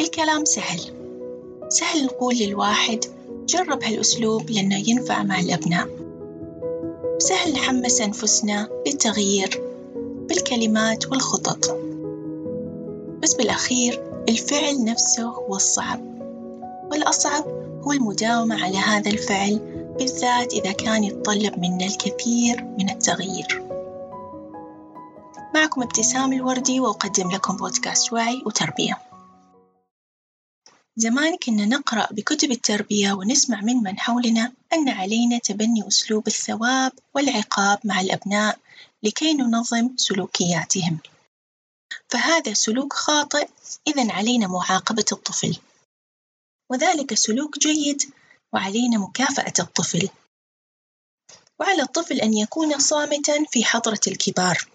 الكلام سهل. سهل نقول للواحد جرب هالأسلوب لأنه ينفع مع الأبناء. وسهل نحمس أنفسنا للتغيير بالكلمات والخطط. بس بالأخير الفعل نفسه هو الصعب. والأصعب هو المداومة على هذا الفعل بالذات إذا كان يتطلب منا الكثير من التغيير. معكم ابتسام الوردي وأقدم لكم بودكاست وعي وتربية. زمان كنا نقرأ بكتب التربية ونسمع من من حولنا أن علينا تبني أسلوب الثواب والعقاب مع الأبناء لكي ننظم سلوكياتهم. فهذا سلوك خاطئ إذا علينا معاقبة الطفل. وذلك سلوك جيد وعلينا مكافأة الطفل. وعلى الطفل أن يكون صامتا في حضرة الكبار.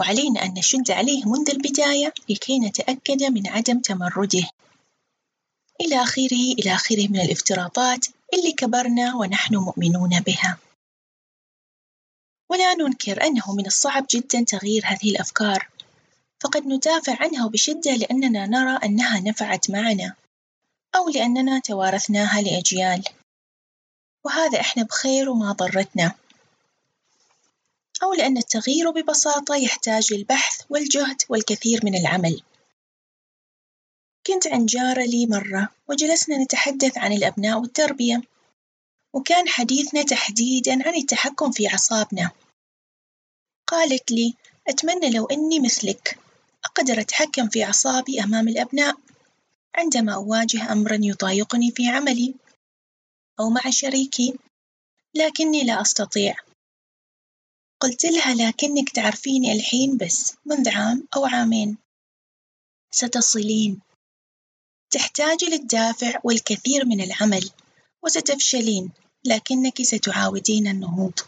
وعلينا أن نشد عليه منذ البداية لكي نتأكد من عدم تمرده. إلى آخره إلى آخره من الافتراضات اللي كبرنا ونحن مؤمنون بها. ولا ننكر أنه من الصعب جدا تغيير هذه الأفكار. فقد ندافع عنها بشدة لأننا نرى أنها نفعت معنا أو لأننا توارثناها لأجيال. وهذا إحنا بخير وما ضرتنا. أو لأن التغيير ببساطة يحتاج للبحث والجهد والكثير من العمل. كنت عند جارة لي مرة وجلسنا نتحدث عن الأبناء والتربية وكان حديثنا تحديدًا عن التحكم في أعصابنا. قالت لي أتمنى لو أني مثلك أقدر أتحكم في أعصابي أمام الأبناء عندما أواجه أمرًا يضايقني في عملي أو مع شريكي لكني لا أستطيع. قلت لها لكنك تعرفيني الحين بس منذ عام أو عامين. ستصلين. تحتاجي للدافع والكثير من العمل وستفشلين لكنك ستعاودين النهوض.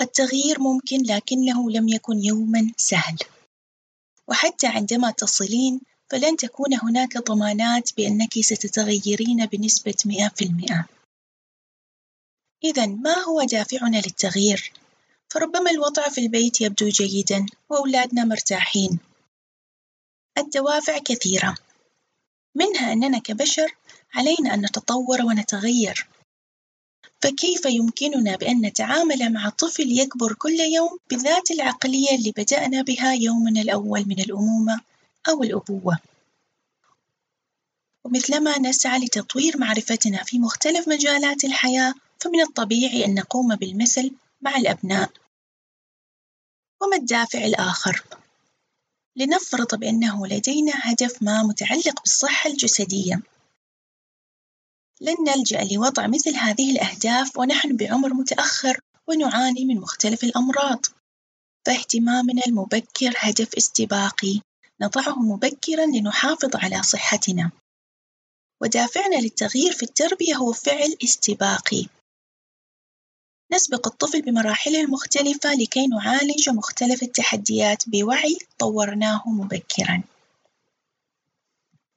التغيير ممكن لكنه لم يكن يوما سهل. وحتى عندما تصلين فلن تكون هناك ضمانات بأنك ستتغيرين بنسبة مئة في المئة. إذا ما هو دافعنا للتغيير؟ فربما الوضع في البيت يبدو جيدًا وأولادنا مرتاحين. الدوافع كثيرة، منها أننا كبشر علينا أن نتطور ونتغير. فكيف يمكننا بأن نتعامل مع طفل يكبر كل يوم بذات العقلية اللي بدأنا بها يومنا الأول من الأمومة أو الأبوة؟ ومثلما نسعى لتطوير معرفتنا في مختلف مجالات الحياة فمن الطبيعي أن نقوم بالمثل مع الأبناء وما الدافع الآخر؟ لنفرض بأنه لدينا هدف ما متعلق بالصحة الجسدية. لن نلجأ لوضع مثل هذه الأهداف ونحن بعمر متأخر ونعاني من مختلف الأمراض. فاهتمامنا المبكر هدف استباقي. نضعه مبكرا لنحافظ على صحتنا. ودافعنا للتغيير في التربية هو فعل استباقي. نسبق الطفل بمراحله المختلفة لكي نعالج مختلف التحديات بوعي طورناه مبكرًا.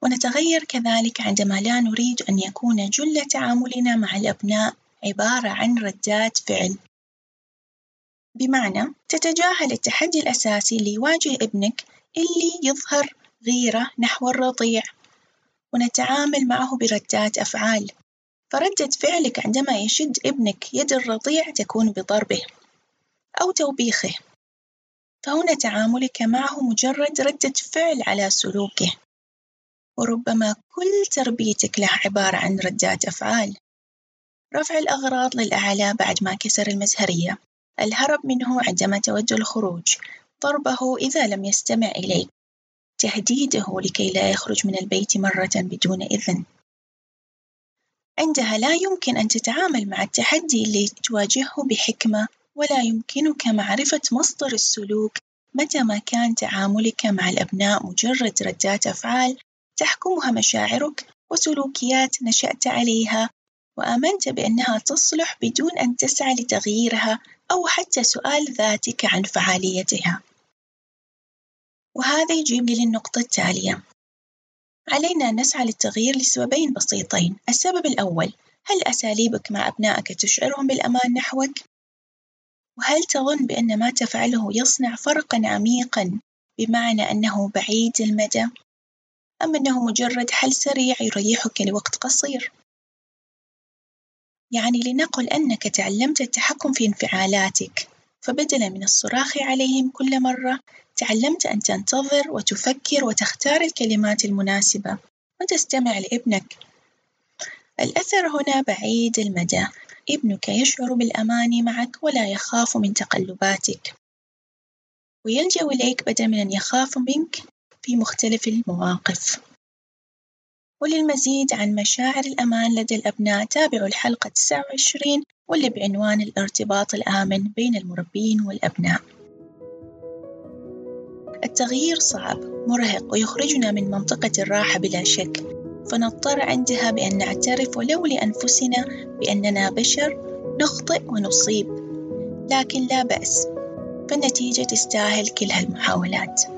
ونتغير كذلك عندما لا نريد أن يكون جل تعاملنا مع الأبناء عبارة عن ردات فعل. بمعنى تتجاهل التحدي الأساسي اللي يواجه ابنك اللي يظهر غيرة نحو الرضيع ونتعامل معه بردات أفعال فردة فعلك عندما يشد ابنك يد الرضيع تكون بضربه أو توبيخه. فهنا تعاملك معه مجرد ردة فعل على سلوكه. وربما كل تربيتك لها عبارة عن ردات أفعال. رفع الأغراض للأعلى بعد ما كسر المزهرية الهرب منه عندما تود الخروج. ضربه إذا لم يستمع إليك. تهديده لكي لا يخرج من البيت مرة بدون إذن. عندها لا يمكن أن تتعامل مع التحدي اللي تواجهه بحكمة ولا يمكنك معرفة مصدر السلوك. متى ما كان تعاملك مع الأبناء مجرد ردات أفعال تحكمها مشاعرك وسلوكيات نشأت عليها. وآمنت بأنها تصلح بدون أن تسعى لتغييرها أو حتى سؤال ذاتك عن فعاليتها. وهذا يجيبني للنقطة التالية. علينا أن نسعى للتغيير لسببين بسيطين. السبب الأول هل أساليبك مع أبنائك تشعرهم بالأمان نحوك؟ وهل تظن بأن ما تفعله يصنع فرقًا عميقًا بمعنى أنه بعيد المدى؟ أم أنه مجرد حل سريع يريحك لوقت قصير؟ يعني لنقل أنك تعلمت التحكم في انفعالاتك فبدلا من الصراخ عليهم كل مرة تعلمت أن تنتظر وتفكر وتختار الكلمات المناسبة وتستمع لابنك. الأثر هنا بعيد المدى. ابنك يشعر بالأمان معك ولا يخاف من تقلباتك. ويلجأ إليك بدل من أن يخاف منك في مختلف المواقف. وللمزيد عن مشاعر الأمان لدى الأبناء تابعوا الحلقة 29 واللي بعنوان الارتباط الآمن بين المربين والأبناء. التغيير صعب مرهق ويخرجنا من منطقة الراحة بلا شك. فنضطر عندها بأن نعترف ولو لأنفسنا بأننا بشر نخطئ ونصيب. لكن لا بأس فالنتيجة تستاهل كل هالمحاولات.